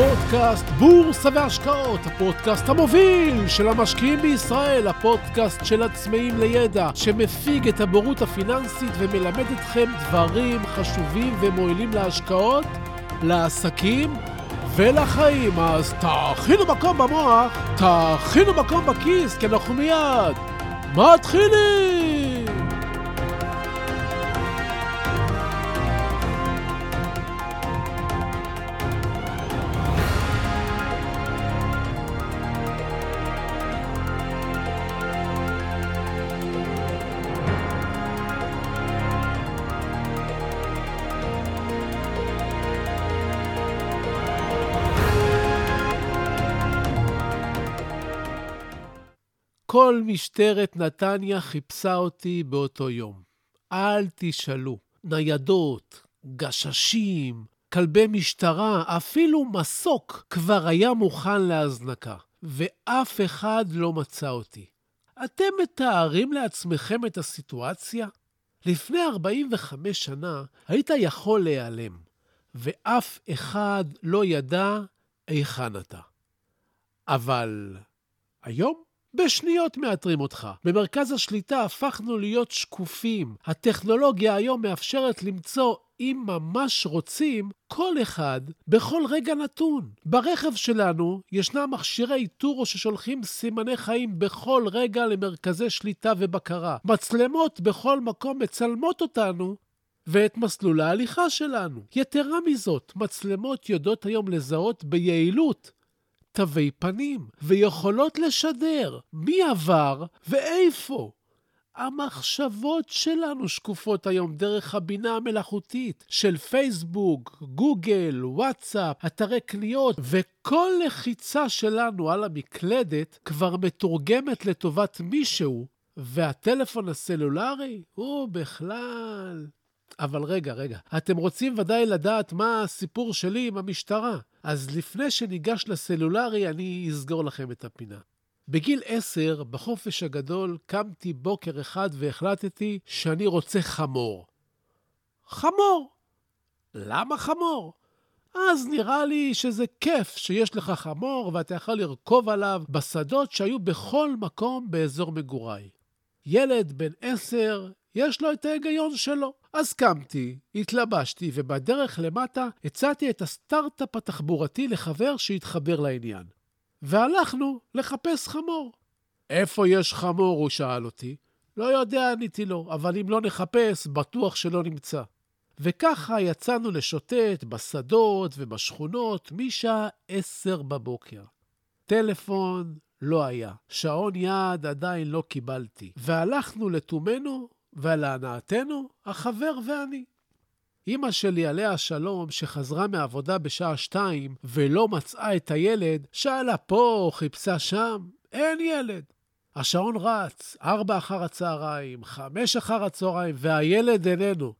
פודקאסט בורסה והשקעות, הפודקאסט המוביל של המשקיעים בישראל, הפודקאסט של עצמאים לידע, שמפיג את הבורות הפיננסית ומלמד אתכם דברים חשובים ומועילים להשקעות, לעסקים ולחיים. אז תכינו מקום במוח, תכינו מקום בכיס, כי אנחנו מיד מתחילים! כל משטרת נתניה חיפשה אותי באותו יום. אל תשאלו, ניידות, גששים, כלבי משטרה, אפילו מסוק כבר היה מוכן להזנקה, ואף אחד לא מצא אותי. אתם מתארים לעצמכם את הסיטואציה? לפני 45 שנה היית יכול להיעלם, ואף אחד לא ידע היכן אתה. אבל היום? בשניות מאתרים אותך. במרכז השליטה הפכנו להיות שקופים. הטכנולוגיה היום מאפשרת למצוא, אם ממש רוצים, כל אחד בכל רגע נתון. ברכב שלנו ישנם מכשירי איתור ששולחים סימני חיים בכל רגע למרכזי שליטה ובקרה. מצלמות בכל מקום מצלמות אותנו ואת מסלול ההליכה שלנו. יתרה מזאת, מצלמות יודעות היום לזהות ביעילות תווי פנים, ויכולות לשדר מי עבר ואיפה. המחשבות שלנו שקופות היום דרך הבינה המלאכותית של פייסבוק, גוגל, וואטסאפ, אתרי קניות, וכל לחיצה שלנו על המקלדת כבר מתורגמת לטובת מישהו, והטלפון הסלולרי הוא בכלל... אבל רגע, רגע, אתם רוצים ודאי לדעת מה הסיפור שלי עם המשטרה. אז לפני שניגש לסלולרי, אני אסגור לכם את הפינה. בגיל עשר, בחופש הגדול, קמתי בוקר אחד והחלטתי שאני רוצה חמור. חמור! למה חמור? אז נראה לי שזה כיף שיש לך חמור ואתה יכול לרכוב עליו בשדות שהיו בכל מקום באזור מגוריי. ילד בן עשר, יש לו את ההיגיון שלו. אז קמתי, התלבשתי, ובדרך למטה הצעתי את הסטארט-אפ התחבורתי לחבר שהתחבר לעניין. והלכנו לחפש חמור. איפה יש חמור? הוא שאל אותי. לא יודע, עניתי לו, אבל אם לא נחפש, בטוח שלא נמצא. וככה יצאנו לשוטט בשדות ובשכונות משעה עשר בבוקר. טלפון לא היה, שעון יד עדיין לא קיבלתי, והלכנו לתומנו ולהנאתנו, החבר ואני. אמא שלי, עליה השלום, שחזרה מעבודה בשעה שתיים ולא מצאה את הילד, שאלה פה, חיפשה שם, אין ילד. השעון רץ, ארבע אחר הצהריים, חמש אחר הצהריים, והילד איננו.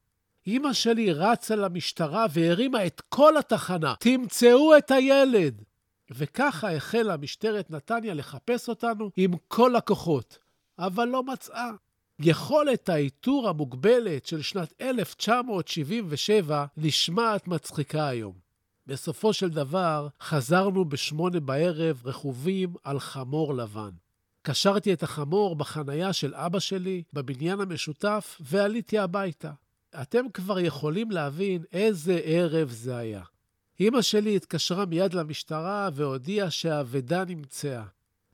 אמא שלי רצה למשטרה והרימה את כל התחנה, תמצאו את הילד! וככה החלה משטרת נתניה לחפש אותנו עם כל הכוחות, אבל לא מצאה. יכולת האיתור המוגבלת של שנת 1977 נשמעת מצחיקה היום. בסופו של דבר, חזרנו בשמונה בערב רכובים על חמור לבן. קשרתי את החמור בחנייה של אבא שלי, בבניין המשותף, ועליתי הביתה. אתם כבר יכולים להבין איזה ערב זה היה. אמא שלי התקשרה מיד למשטרה והודיעה שהאבדה נמצאה.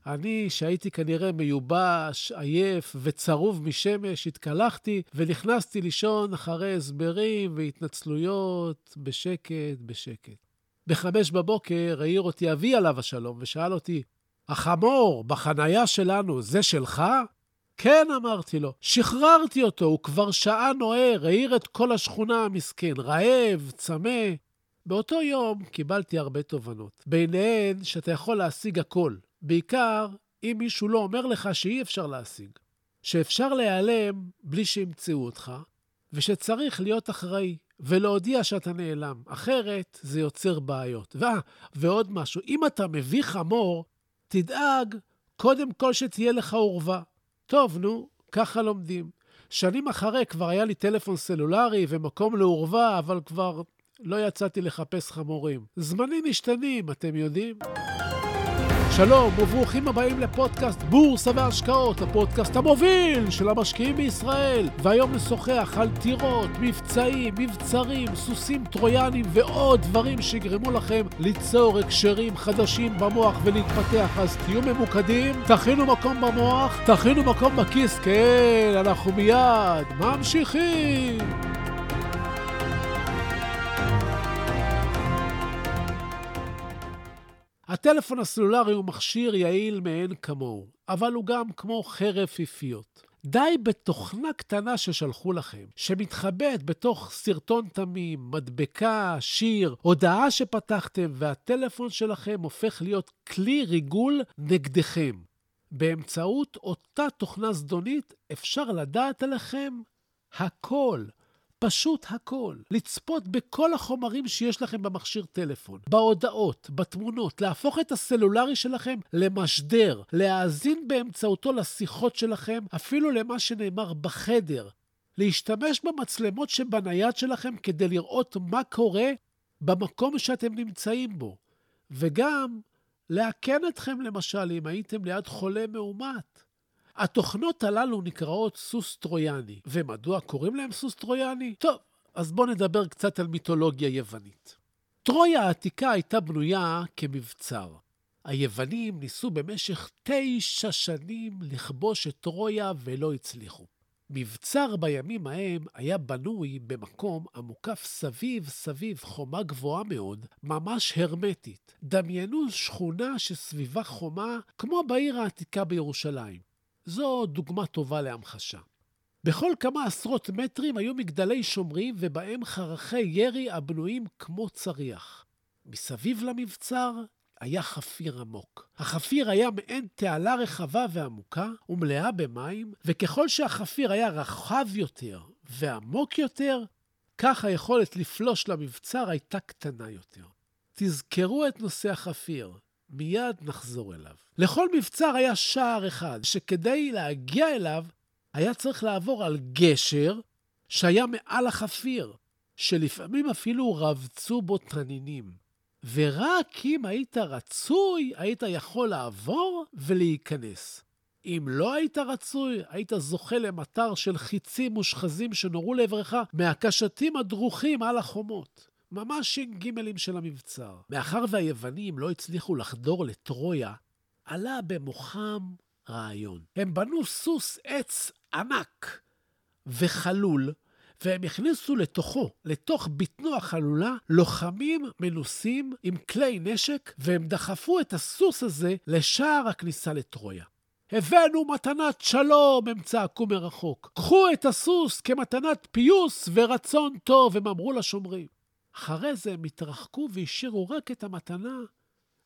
אני, שהייתי כנראה מיובש, עייף וצרוב משמש, התקלחתי ונכנסתי לישון אחרי הסברים והתנצלויות בשקט, בשקט. בחמש בבוקר העיר אותי אבי עליו השלום ושאל אותי, החמור בחנייה שלנו, זה שלך? כן, אמרתי לו. שחררתי אותו, הוא כבר שעה נוער, העיר את כל השכונה המסכן, רעב, צמא. באותו יום קיבלתי הרבה תובנות, ביניהן שאתה יכול להשיג הכל, בעיקר אם מישהו לא אומר לך שאי אפשר להשיג, שאפשר להיעלם בלי שימצאו אותך, ושצריך להיות אחראי ולהודיע שאתה נעלם, אחרת זה יוצר בעיות. ו... ועוד משהו, אם אתה מביא חמור, תדאג קודם כל שתהיה לך עורבה. טוב, נו, ככה לומדים. שנים אחרי כבר היה לי טלפון סלולרי ומקום לעורבה, אבל כבר לא יצאתי לחפש חמורים. זמנים משתנים, אתם יודעים? שלום וברוכים הבאים לפודקאסט בורסה והשקעות, הפודקאסט המוביל של המשקיעים בישראל. והיום נשוחח על טירות, מבצעים, מבצרים, סוסים טרויאנים ועוד דברים שיגרמו לכם ליצור הקשרים חדשים במוח ולהתפתח. אז תהיו ממוקדים, תכינו מקום במוח, תכינו מקום בכיס, כן, אנחנו מיד ממשיכים. הטלפון הסלולרי הוא מכשיר יעיל מאין כמוהו, אבל הוא גם כמו חרב פיפיות. די בתוכנה קטנה ששלחו לכם, שמתחבאת בתוך סרטון תמים, מדבקה, שיר, הודעה שפתחתם, והטלפון שלכם הופך להיות כלי ריגול נגדכם. באמצעות אותה תוכנה זדונית אפשר לדעת עליכם הכל. פשוט הכל. לצפות בכל החומרים שיש לכם במכשיר טלפון, בהודעות, בתמונות, להפוך את הסלולרי שלכם למשדר, להאזין באמצעותו לשיחות שלכם, אפילו למה שנאמר בחדר. להשתמש במצלמות שבנייד שלכם כדי לראות מה קורה במקום שאתם נמצאים בו. וגם לאכן אתכם, למשל, אם הייתם ליד חולה מאומת. התוכנות הללו נקראות סוס טרויאני. ומדוע קוראים להם סוס טרויאני? טוב, אז בואו נדבר קצת על מיתולוגיה יוונית. טרויה העתיקה הייתה בנויה כמבצר. היוונים ניסו במשך תשע שנים לכבוש את טרויה ולא הצליחו. מבצר בימים ההם היה בנוי במקום המוקף סביב סביב חומה גבוהה מאוד, ממש הרמטית. דמיינו שכונה שסביבה חומה כמו בעיר העתיקה בירושלים. זו דוגמה טובה להמחשה. בכל כמה עשרות מטרים היו מגדלי שומרים ובהם חרכי ירי הבנויים כמו צריח. מסביב למבצר היה חפיר עמוק. החפיר היה מעין תעלה רחבה ועמוקה ומלאה במים, וככל שהחפיר היה רחב יותר ועמוק יותר, כך היכולת לפלוש למבצר הייתה קטנה יותר. תזכרו את נושא החפיר. מיד נחזור אליו. לכל מבצר היה שער אחד, שכדי להגיע אליו, היה צריך לעבור על גשר שהיה מעל החפיר, שלפעמים אפילו רבצו בו תנינים. ורק אם היית רצוי, היית יכול לעבור ולהיכנס. אם לא היית רצוי, היית זוכה למטר של חיצים מושחזים שנורו לעברך מהקשתים הדרוכים על החומות. ממש ש"ג של המבצר. מאחר והיוונים לא הצליחו לחדור לטרויה, עלה במוחם רעיון. הם בנו סוס עץ ענק וחלול, והם הכניסו לתוכו, לתוך בטנו החלולה, לוחמים מנוסים עם כלי נשק, והם דחפו את הסוס הזה לשער הכניסה לטרויה. הבאנו מתנת שלום, הם צעקו מרחוק. קחו את הסוס כמתנת פיוס ורצון טוב, הם אמרו לשומרים. אחרי זה הם התרחקו והשאירו רק את המתנה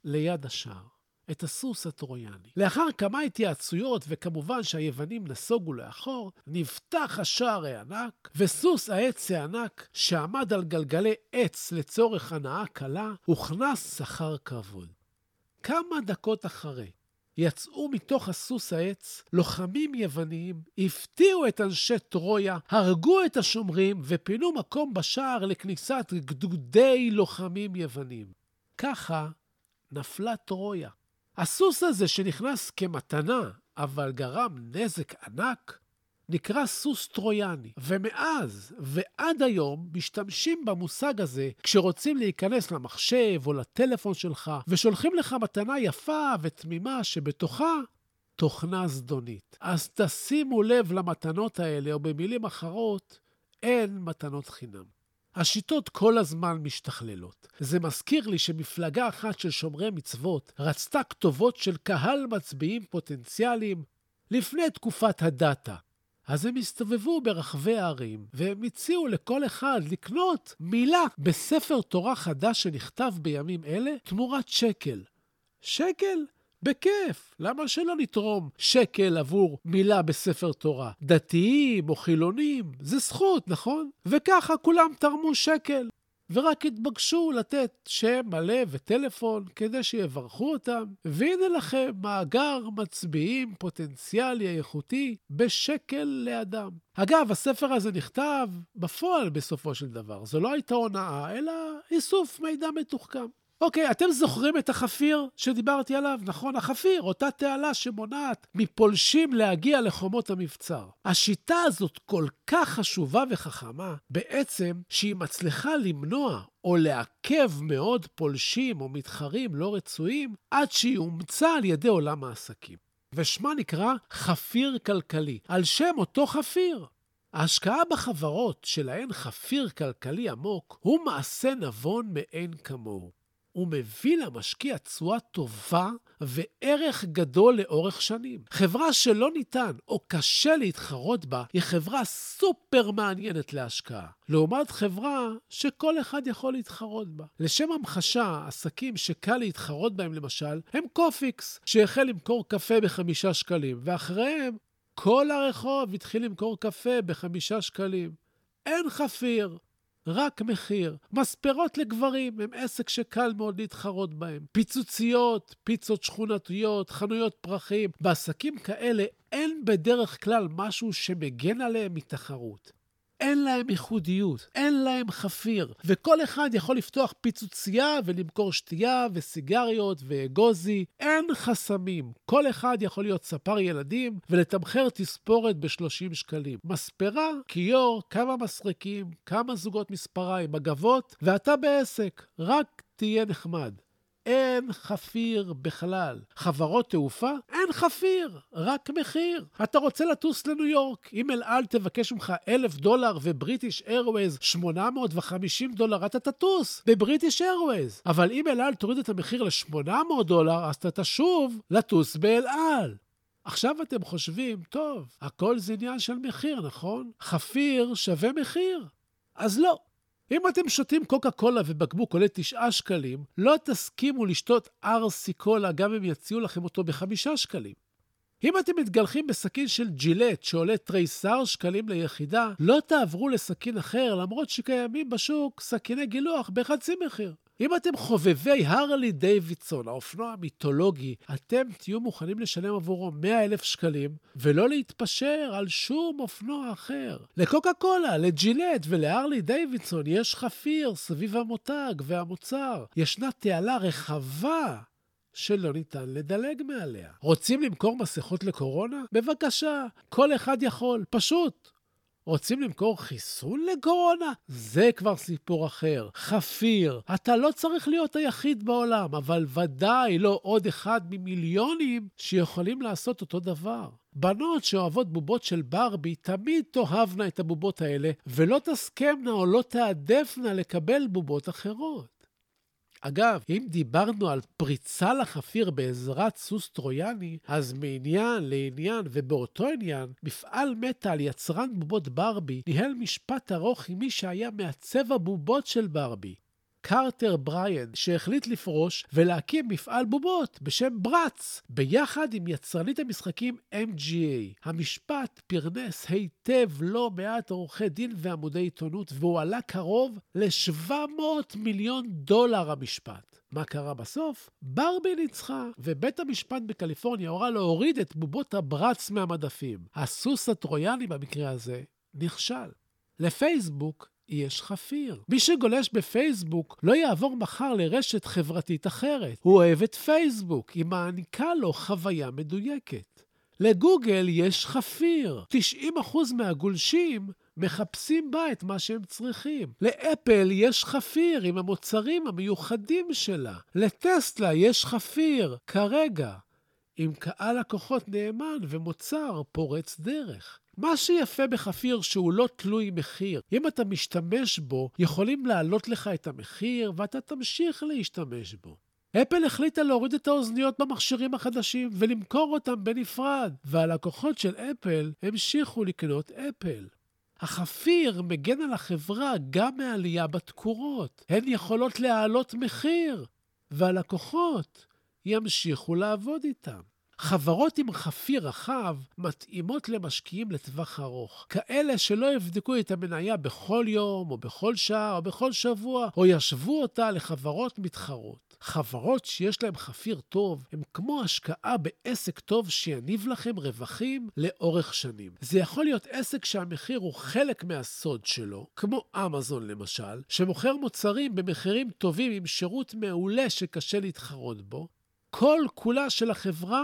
ליד השער, את הסוס הטרויאני. לאחר כמה התייעצויות, וכמובן שהיוונים נסוגו לאחור, נפתח השער הענק, וסוס העץ הענק, שעמד על גלגלי עץ לצורך הנאה קלה, הוכנס אחר כבוד. כמה דקות אחרי, יצאו מתוך הסוס העץ לוחמים יווניים, הפתיעו את אנשי טרויה, הרגו את השומרים ופינו מקום בשער לכניסת גדודי לוחמים יוונים. ככה נפלה טרויה. הסוס הזה שנכנס כמתנה, אבל גרם נזק ענק, נקרא סוס טרויאני, ומאז ועד היום משתמשים במושג הזה כשרוצים להיכנס למחשב או לטלפון שלך, ושולחים לך מתנה יפה ותמימה שבתוכה תוכנה זדונית. אז תשימו לב למתנות האלה, או במילים אחרות, אין מתנות חינם. השיטות כל הזמן משתכללות. זה מזכיר לי שמפלגה אחת של שומרי מצוות רצתה כתובות של קהל מצביעים פוטנציאליים לפני תקופת הדאטה. אז הם הסתובבו ברחבי הערים, והם הציעו לכל אחד לקנות מילה בספר תורה חדש שנכתב בימים אלה תמורת שקל. שקל? בכיף, למה שלא נתרום שקל עבור מילה בספר תורה? דתיים או חילונים, זה זכות, נכון? וככה כולם תרמו שקל. ורק התבקשו לתת שם מלא וטלפון כדי שיברכו אותם, והנה לכם מאגר מצביעים פוטנציאלי איכותי בשקל לאדם. אגב, הספר הזה נכתב בפועל בסופו של דבר. זו לא הייתה הונאה, אלא איסוף מידע מתוחכם. אוקיי, אתם זוכרים את החפיר שדיברתי עליו? נכון, החפיר, אותה תעלה שמונעת מפולשים להגיע לחומות המבצר. השיטה הזאת כל כך חשובה וחכמה, בעצם שהיא מצליחה למנוע או לעכב מאוד פולשים או מתחרים לא רצויים, עד שהיא אומצה על ידי עולם העסקים. ושמה נקרא חפיר כלכלי, על שם אותו חפיר. ההשקעה בחברות שלהן חפיר כלכלי עמוק הוא מעשה נבון מאין כמוהו. הוא מביא למשקיע תשואה טובה וערך גדול לאורך שנים. חברה שלא ניתן או קשה להתחרות בה היא חברה סופר מעניינת להשקעה, לעומת חברה שכל אחד יכול להתחרות בה. לשם המחשה, עסקים שקל להתחרות בהם למשל, הם קופיקס, שהחל למכור קפה בחמישה שקלים, ואחריהם כל הרחוב התחיל למכור קפה בחמישה שקלים. אין חפיר, רק מחיר. מספרות לגברים הם עסק שקל מאוד להתחרות בהם. פיצוציות, פיצות שכונתיות, חנויות פרחים. בעסקים כאלה אין בדרך כלל משהו שמגן עליהם מתחרות. אין להם ייחודיות, אין להם חפיר, וכל אחד יכול לפתוח פיצוצייה ולמכור שתייה וסיגריות ואגוזי. אין חסמים, כל אחד יכול להיות ספר ילדים ולתמחר תספורת ב-30 שקלים. מספרה, כיור, כמה מסרקים, כמה זוגות מספריים, מגבות, ואתה בעסק, רק תהיה נחמד. אין חפיר בכלל. חברות תעופה? אין חפיר, רק מחיר. אתה רוצה לטוס לניו יורק, אם אל על תבקש ממך אלף דולר ובריטיש איירווייז 850 דולר, אתה תטוס בבריטיש איירווייז. אבל אם אל על תוריד את המחיר ל-800 דולר, אז אתה תשוב לטוס באל על. עכשיו אתם חושבים, טוב, הכל זה עניין של מחיר, נכון? חפיר שווה מחיר. אז לא, אם אתם שותים קוקה קולה ובקבוק עולה 9 שקלים, לא תסכימו לשתות ארסי קולה גם אם יציעו לכם אותו בחמישה שקלים. אם אתם מתגלחים בסכין של ג'ילט שעולה תריסר שקלים ליחידה, לא תעברו לסכין אחר למרות שקיימים בשוק סכיני גילוח בחצי מחיר. אם אתם חובבי הרלי דיווידסון, האופנוע המיתולוגי, אתם תהיו מוכנים לשלם עבורו 100 אלף שקלים, ולא להתפשר על שום אופנוע אחר. לקוקה קולה, לג'ילט ולהרלי דיווידסון יש חפיר סביב המותג והמוצר. ישנה תעלה רחבה שלא ניתן לדלג מעליה. רוצים למכור מסכות לקורונה? בבקשה, כל אחד יכול, פשוט. רוצים למכור חיסון לקורונה? זה כבר סיפור אחר. חפיר, אתה לא צריך להיות היחיד בעולם, אבל ודאי לא עוד אחד ממיליונים שיכולים לעשות אותו דבר. בנות שאוהבות בובות של ברבי תמיד תאהבנה את הבובות האלה, ולא תסכמנה או לא תעדפנה לקבל בובות אחרות. אגב, אם דיברנו על פריצה לחפיר בעזרת סוס טרויאני, אז מעניין לעניין ובאותו עניין, מפעל מטאל, יצרן בובות ברבי, ניהל משפט ארוך עם מי שהיה מעצב הבובות של ברבי. קרטר בריאן, שהחליט לפרוש ולהקים מפעל בובות בשם ברץ, ביחד עם יצרנית המשחקים MGA. המשפט פרנס היטב לא מעט עורכי דין ועמודי עיתונות, והוא עלה קרוב ל-700 מיליון דולר המשפט. מה קרה בסוף? ברבי ניצחה, ובית המשפט בקליפורניה הורה להוריד את בובות הברץ מהמדפים. הסוס הטרויאני במקרה הזה נכשל. לפייסבוק יש חפיר. מי שגולש בפייסבוק לא יעבור מחר לרשת חברתית אחרת. הוא אוהב את פייסבוק, היא מעניקה לו חוויה מדויקת. לגוגל יש חפיר. 90% מהגולשים מחפשים בה את מה שהם צריכים. לאפל יש חפיר עם המוצרים המיוחדים שלה. לטסלה יש חפיר, כרגע, עם קהל לקוחות נאמן ומוצר פורץ דרך. מה שיפה בחפיר שהוא לא תלוי מחיר. אם אתה משתמש בו, יכולים להעלות לך את המחיר ואתה תמשיך להשתמש בו. אפל החליטה להוריד את האוזניות במכשירים החדשים ולמכור אותם בנפרד, והלקוחות של אפל המשיכו לקנות אפל. החפיר מגן על החברה גם מעלייה בתקורות. הן יכולות להעלות מחיר, והלקוחות ימשיכו לעבוד איתם. חברות עם חפיר רחב מתאימות למשקיעים לטווח ארוך. כאלה שלא יבדקו את המניה בכל יום, או בכל שעה, או בכל שבוע, או ישוו אותה לחברות מתחרות. חברות שיש להן חפיר טוב, הן כמו השקעה בעסק טוב שיניב לכם רווחים לאורך שנים. זה יכול להיות עסק שהמחיר הוא חלק מהסוד שלו, כמו אמזון למשל, שמוכר מוצרים במחירים טובים עם שירות מעולה שקשה להתחרות בו. כל כולה של החברה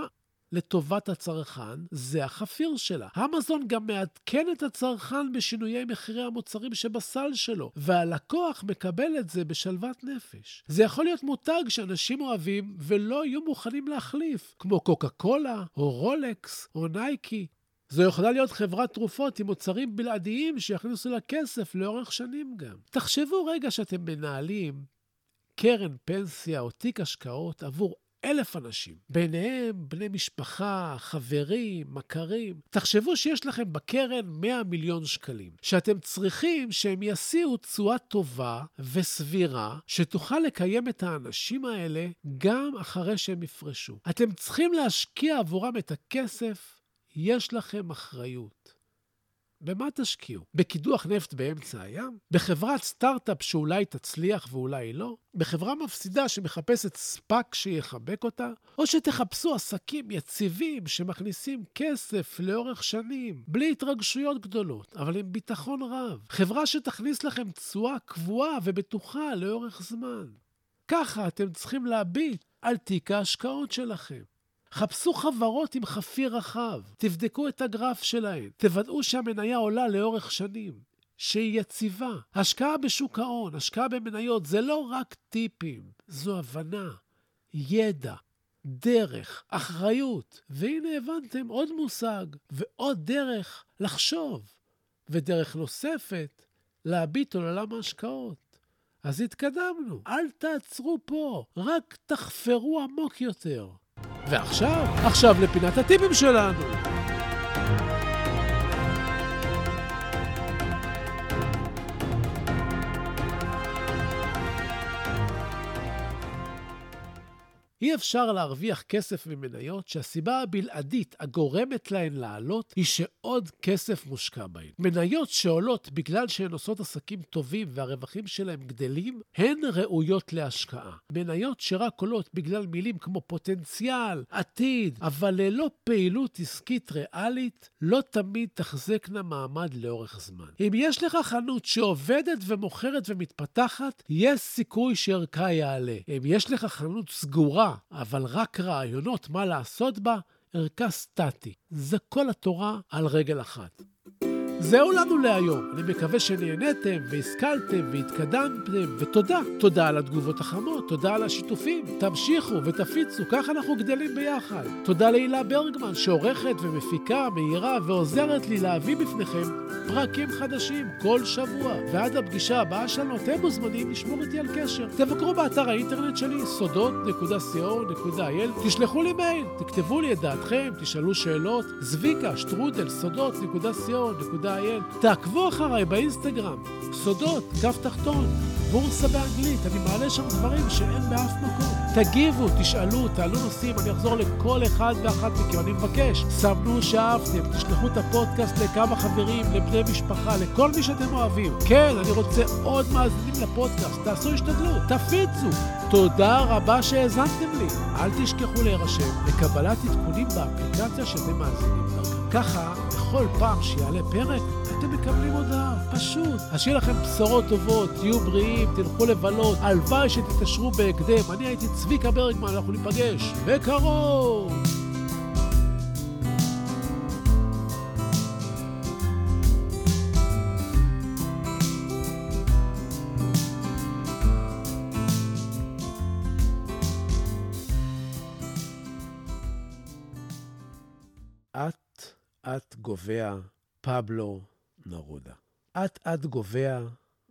לטובת הצרכן, זה החפיר שלה. אמזון גם מעדכן את הצרכן בשינויי מחירי המוצרים שבסל שלו, והלקוח מקבל את זה בשלוות נפש. זה יכול להיות מותג שאנשים אוהבים ולא יהיו מוכנים להחליף, כמו קוקה קולה, או רולקס, או נייקי. זו יכולה להיות חברת תרופות עם מוצרים בלעדיים שיכניסו לה כסף לאורך שנים גם. תחשבו רגע שאתם מנהלים קרן פנסיה או תיק השקעות עבור אלף אנשים, ביניהם בני משפחה, חברים, מכרים. תחשבו שיש לכם בקרן 100 מיליון שקלים, שאתם צריכים שהם יסיעו תשואה טובה וסבירה, שתוכל לקיים את האנשים האלה גם אחרי שהם יפרשו. אתם צריכים להשקיע עבורם את הכסף, יש לכם אחריות. במה תשקיעו? בקידוח נפט באמצע הים? בחברת סטארט-אפ שאולי תצליח ואולי לא? בחברה מפסידה שמחפשת ספאק שיחבק אותה? או שתחפשו עסקים יציבים שמכניסים כסף לאורך שנים, בלי התרגשויות גדולות, אבל עם ביטחון רב? חברה שתכניס לכם תשואה קבועה ובטוחה לאורך זמן. ככה אתם צריכים להביט על תיק ההשקעות שלכם. חפשו חברות עם חפיר רחב, תבדקו את הגרף שלהן, תוודאו שהמניה עולה לאורך שנים, שהיא יציבה. השקעה בשוק ההון, השקעה במניות, זה לא רק טיפים, זו הבנה, ידע, דרך, אחריות. והנה הבנתם עוד מושג ועוד דרך לחשוב, ודרך נוספת, להביט על עולם ההשקעות. אז התקדמנו, אל תעצרו פה, רק תחפרו עמוק יותר. ועכשיו, עכשיו לפינת הטיפים שלנו. אי אפשר להרוויח כסף ממניות שהסיבה הבלעדית הגורמת להן לעלות היא שעוד כסף מושקע בהן. מניות שעולות בגלל שהן עושות עסקים טובים והרווחים שלהן גדלים, הן ראויות להשקעה. מניות שרק עולות בגלל מילים כמו פוטנציאל, עתיד, אבל ללא פעילות עסקית ריאלית, לא תמיד תחזקנה מעמד לאורך זמן. אם יש לך חנות שעובדת ומוכרת ומתפתחת, יש סיכוי שערכה יעלה. אם יש לך חנות סגורה, אבל רק רעיונות מה לעשות בה, ערכה סטטי. זה כל התורה על רגל אחת. זהו לנו להיום. אני מקווה שנהניתם והשכלתם והתקדמתם, ותודה. תודה על התגובות החמות, תודה על השיתופים. תמשיכו ותפיצו, ככה אנחנו גדלים ביחד. תודה להילה ברגמן, שעורכת ומפיקה, מהירה ועוזרת לי להביא בפניכם פרקים חדשים כל שבוע. ועד הפגישה הבאה שלנו, אתם מוזמנים לשמור איתי על קשר. תבקרו באתר האינטרנט שלי, סודות.co.il, תשלחו לי מייל, תכתבו לי את דעתכם, תשאלו שאלות, זביקה, שטרודל, סודות.co.il. co.il. תעקבו אחריי באינסטגרם, סודות, קו תחתון, בורסה באנגלית, אני מעלה שם דברים שאין באף מקום. תגיבו, תשאלו, תעלו נושאים, אני אחזור לכל אחד ואחת מכם, אני מבקש. סמנו שאהבתם, תשלחו את הפודקאסט לכמה חברים, לבני משפחה, לכל מי שאתם אוהבים. כן, אני רוצה עוד מאזינים לפודקאסט, תעשו השתדלות, תפיצו. תודה רבה שהאזנתם לי. אל תשכחו להירשם לקבלת עדכונים באפליקציה שאתם מאזינים. ככה, בכל פעם שיעלה פרק, אתם מקבלים הודעה, פשוט. אז שיהיה לכם בשורות טובות, תהיו בריאים, תלכו לבלות, הלוואי שתתקשרו בהקדם. אני הייתי צביקה ברגמן, אנחנו ניפגש בקרוב! אט-אט גובע פבלו נרודה. אט-אט גובע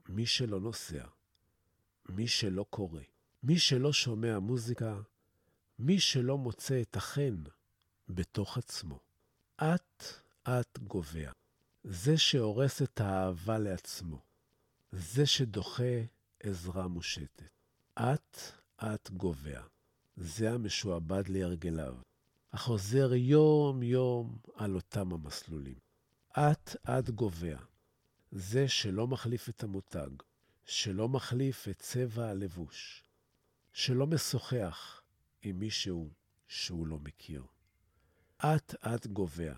מי שלא נוסע, מי שלא קורא, מי שלא שומע מוזיקה, מי שלא מוצא את החן בתוך עצמו. אט-אט גובע. זה שהורס את האהבה לעצמו. זה שדוחה עזרה מושטת. אט-אט גובע. זה המשועבד להרגליו. החוזר יום-יום על אותם המסלולים. אט-אט גובע. זה שלא מחליף את המותג, שלא מחליף את צבע הלבוש, שלא משוחח עם מישהו שהוא לא מכיר. אט-אט גובע.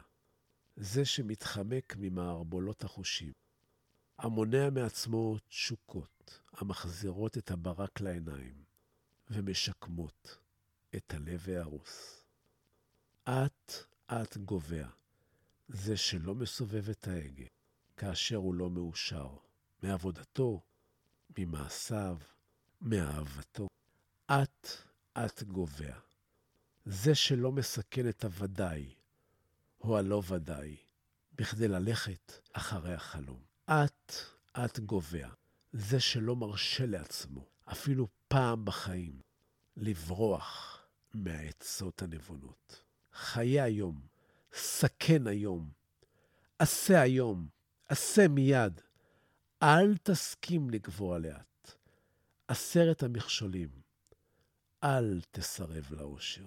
זה שמתחמק ממערבולות החושים, המונע מעצמו תשוקות המחזירות את הברק לעיניים ומשקמות את הלב ההרוס. אט-אט גובע. זה שלא מסובב את ההגה כאשר הוא לא מאושר מעבודתו, ממעשיו, מאהבתו. אט-אט גובע. זה שלא מסכן את הוודאי או הלא ודאי בכדי ללכת אחרי החלום. אט-אט גובע. זה שלא מרשה לעצמו, אפילו פעם בחיים, לברוח מהעצות הנבונות. חיה היום, סכן היום, עשה היום, עשה מיד. אל תסכים לגבוה לאט. עשרת המכשולים, אל תסרב לאושר.